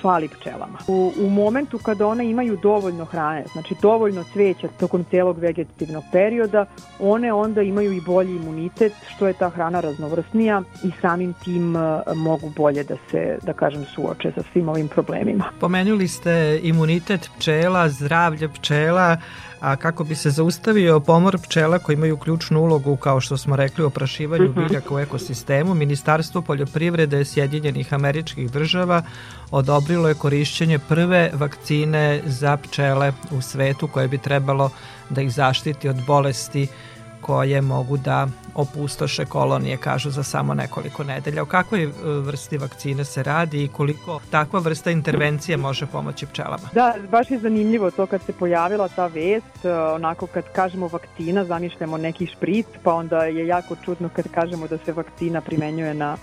fali pčelama. U, u momentu kada one imaju dovoljno hrane, znači dovoljno cveća tokom celog vegetativnog perioda, one onda imaju i bolji imunitet, što je ta hrana raznovrsnija i samim tim uh, mogu bolje da se, da kažem, suoče sa svim ovim problemima. Pomenuli ste imunitet pčela, zdravlje pčela, a kako bi se zaustavio pomor pčela koji imaju ključnu ulogu, kao što smo rekli, u oprašivanju mhm. biljaka u ekosistemu, Ministarstvo poljoprivrede Sjedinjenih američkih država odobrilo je korišćenje prve vakcine za pčele u svetu koje bi trebalo da ih zaštiti od bolesti koje mogu da opustoše kolonije, kažu za samo nekoliko nedelja. O kakvoj e, vrsti vakcine se radi i koliko takva vrsta intervencije može pomoći pčelama? Da, baš je zanimljivo to kad se pojavila ta vest, e, onako kad kažemo vakcina, zamišljamo neki špric, pa onda je jako čudno kad kažemo da se vakcina primenjuje na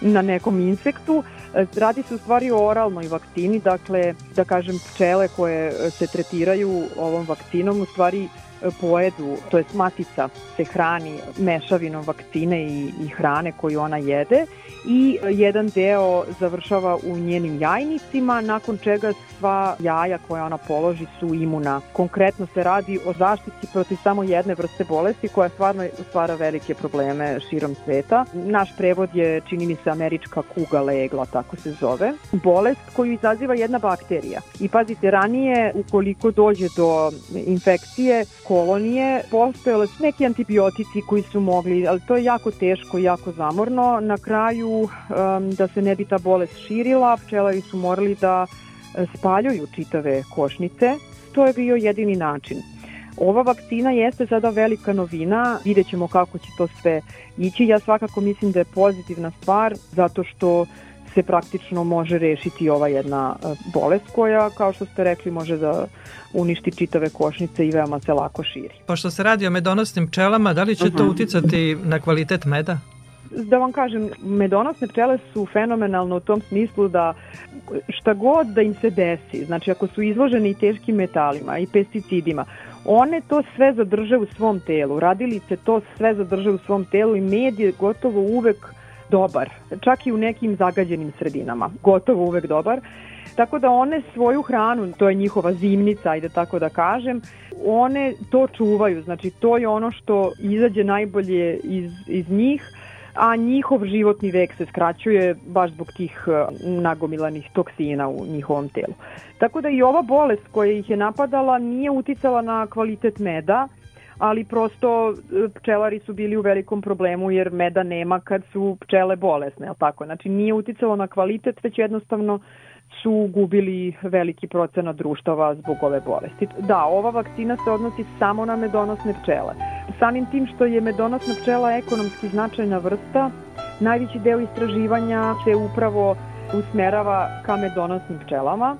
na nekom insektu. E, radi se u stvari o oralnoj vakcini, dakle, da kažem, pčele koje se tretiraju ovom vakcinom u stvari pojedu, to je matica se hrani mešavinom vakcine i, i hrane koju ona jede i jedan deo završava u njenim jajnicima, nakon čega sva jaja koja ona položi su imuna. Konkretno se radi o zaštiti protiv samo jedne vrste bolesti koja stvarno stvara velike probleme širom sveta. Naš prevod je, čini mi se, američka kuga legla, tako se zove. Bolest koju izaziva jedna bakterija. I pazite, ranije, ukoliko dođe do infekcije kolonije, postojale su neki antibiotici koji su mogli, ali to je jako teško i jako zamorno. Na kraju, um, da se ne bi ta bolest širila, pčelari su morali da spaljuju čitave košnice. To je bio jedini način. Ova vakcina jeste sada velika novina, vidjet ćemo kako će to sve ići. Ja svakako mislim da je pozitivna stvar zato što se praktično može rešiti ova jedna e, bolest koja, kao što ste rekli, može da uništi čitave košnice i veoma se lako širi. Pošto se radi o medonosnim pčelama, da li će uh -huh. to mhm. uticati na kvalitet meda? da vam kažem, medonosne pčele su fenomenalno u tom smislu da šta god da im se desi, znači ako su izloženi i teškim metalima i pesticidima, one to sve zadrže u svom telu, radilice to sve zadrže u svom telu i med je gotovo uvek dobar, čak i u nekim zagađenim sredinama, gotovo uvek dobar. Tako da one svoju hranu, to je njihova zimnica, ajde tako da kažem, one to čuvaju, znači to je ono što izađe najbolje iz, iz njih, a njihov životni vek se skraćuje baš zbog tih e, nagomilanih toksina u njihovom telu. Tako da i ova bolest koja ih je napadala nije uticala na kvalitet meda, ali prosto e, pčelari su bili u velikom problemu jer meda nema kad su pčele bolesne, al tako? Znači nije uticalo na kvalitet, već jednostavno su gubili veliki procenat društava zbog ove bolesti. Da, ova vakcina se odnosi samo na medonosne pčele. Samim tim što je medonosna pčela ekonomski značajna vrsta, najveći deo istraživanja se upravo usmerava ka medonosnim pčelama,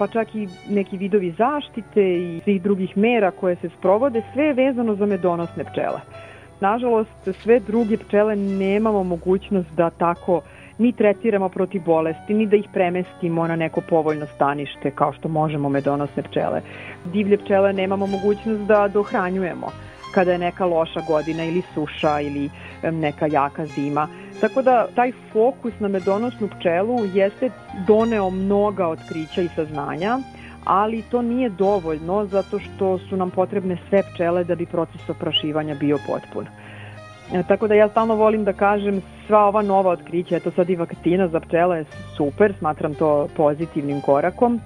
pa čak i neki vidovi zaštite i svih drugih mera koje se sprovode, sve je vezano za medonosne pčele. Nažalost, sve druge pčele nemamo mogućnost da tako ni tretiramo protiv bolesti, ni da ih premestimo na neko povoljno stanište kao što možemo medonosne pčele. Divlje pčele nemamo mogućnost da dohranjujemo kada je neka loša godina ili suša ili neka jaka zima. Tako da taj fokus na medonosnu pčelu jeste doneo mnoga otkrića i saznanja, ali to nije dovoljno zato što su nam potrebne sve pčele da bi proces oprašivanja bio potpun. E, tako da ja stalno volim da kažem sva ova nova otkrića, eto sad i vakcina za pčele je super, smatram to pozitivnim korakom,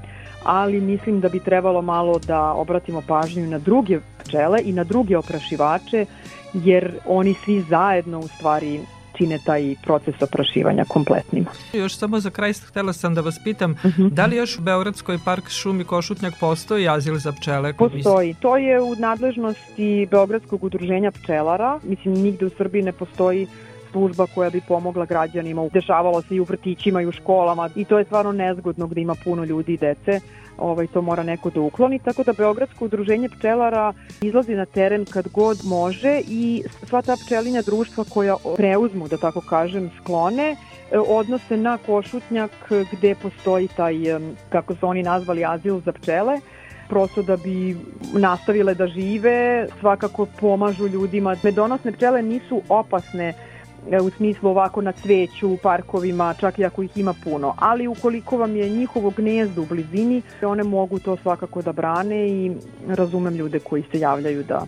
ali mislim da bi trebalo malo da obratimo pažnju na druge pčele i na druge oprašivače, jer oni svi zajedno u stvari čine taj proces oprašivanja kompletnim. Još samo za kraj htela sam da vas pitam, uh -huh. da li još u Beogradskoj park šumi Košutnjak postoji azil za pčele? Postoji. To je u nadležnosti Beogradskog udruženja pčelara. Mislim, nigde u Srbiji ne postoji služba koja bi pomogla građanima. Dešavalo se i u vrtićima i u školama i to je stvarno nezgodno gde ima puno ljudi i dece ovaj, to mora neko da ukloni, tako da Beogradsko udruženje pčelara izlazi na teren kad god može i sva ta pčelinja društva koja preuzmu, da tako kažem, sklone, e, odnose na Košutnjak gde postoji taj, kako su oni nazvali, azil za pčele, prosto da bi nastavile da žive, svakako pomažu ljudima. Medonosne pčele nisu opasne E, u smislu ovako na cveću, u parkovima, čak i ako ih ima puno. Ali ukoliko vam je njihovo gnezdo u blizini, one mogu to svakako da brane i razumem ljude koji se javljaju da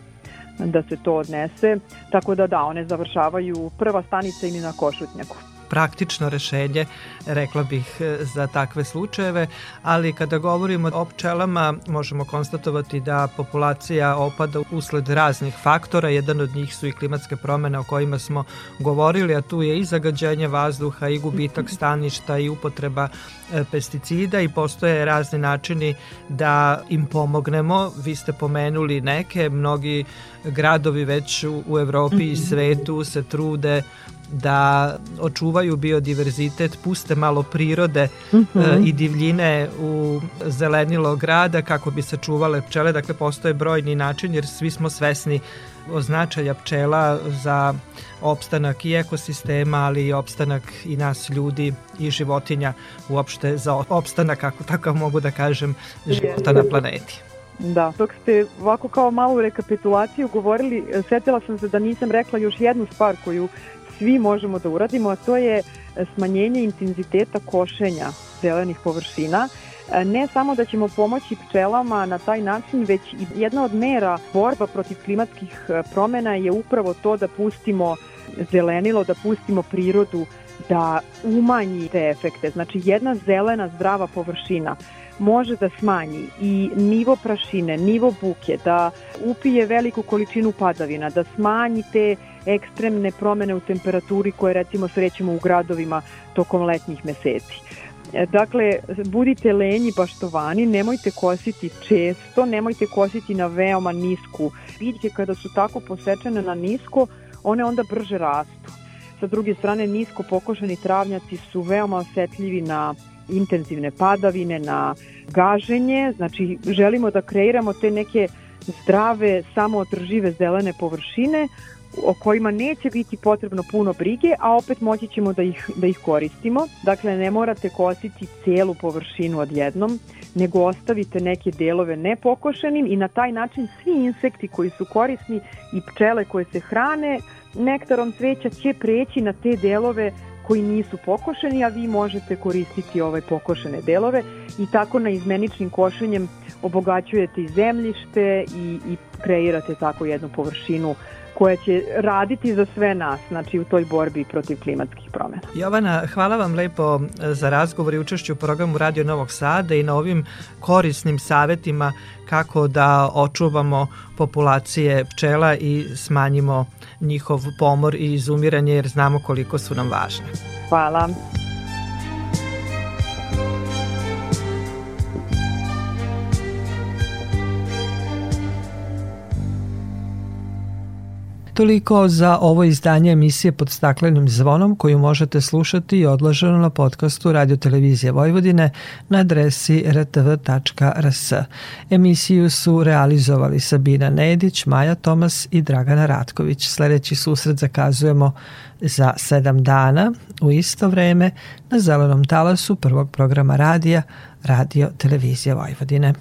da se to odnese. Tako da da, one završavaju prva stanica ili na Košutnjaku praktično rešenje, rekla bih, e, za takve slučajeve, ali kada govorimo o pčelama, možemo konstatovati da populacija opada usled raznih faktora, jedan od njih su i klimatske promene o kojima smo govorili, a tu je i zagađenje vazduha i gubitak staništa i upotreba e, pesticida i postoje razni načini da im pomognemo. Vi ste pomenuli neke, mnogi gradovi već u Evropi i svetu se trude da očuvaju biodiverzitet, puste malo prirode mm -hmm. e, i divljine u zelenilo grada kako bi se čuvale pčele. Dakle, postoje brojni način jer svi smo svesni o značaja pčela za opstanak i ekosistema, ali i opstanak i nas ljudi i životinja uopšte za opstanak, kako tako mogu da kažem, života na planeti. Da, dok ste ovako kao malu rekapitulaciju govorili, setila sam se da nisam rekla još jednu stvar koju svi možemo da uradimo, a to je smanjenje intenziteta košenja zelenih površina. Ne samo da ćemo pomoći pčelama na taj način, već i jedna od mera borba protiv klimatskih e, promena je upravo to da pustimo zelenilo, da pustimo prirodu da umanji te efekte. Znači jedna zelena zdrava površina može da smanji i nivo prašine, nivo buke, da upije veliku količinu padavina, da smanji te ekstremne promene u temperaturi koje recimo srećemo u gradovima tokom letnjih meseci. E, dakle, budite lenji baštovani, nemojte kositi često, nemojte kositi na veoma nisku. Biljke kada su tako posečene na nisko, one onda brže rastu. Sa druge strane, nisko pokošeni travnjaci su veoma osetljivi na intenzivne padavine, na gaženje, znači želimo da kreiramo te neke zdrave, samoodržive zelene površine o kojima neće biti potrebno puno brige, a opet moći ćemo da ih, da ih koristimo. Dakle, ne morate kositi celu površinu odjednom, nego ostavite neke delove nepokošenim i na taj način svi insekti koji su korisni i pčele koje se hrane nektarom cveća će preći na te delove koji nisu pokošeni, a vi možete koristiti ove pokošene delove i tako na izmeničnim košenjem obogaćujete i zemljište i, i kreirate tako jednu površinu koja će raditi za sve nas, znači u toj borbi protiv klimatskih promena. Jovana, hvala vam lepo e, za razgovor i učešću u programu Radio Novog Sada i na ovim korisnim savetima kako da očuvamo populacije pčela i smanjimo njihov pomor i izumiranje jer znamo koliko su nam važne. Hvala. Toliko za ovo izdanje emisije pod staklenim zvonom koju možete slušati i odloženo na podcastu Radio Televizije Vojvodine na adresi rtv.rs. Emisiju su realizovali Sabina Nedić, Maja Tomas i Dragana Ratković. Sledeći susret zakazujemo za sedam dana u isto vreme na zelenom talasu prvog programa radija Radio Televizije Vojvodine.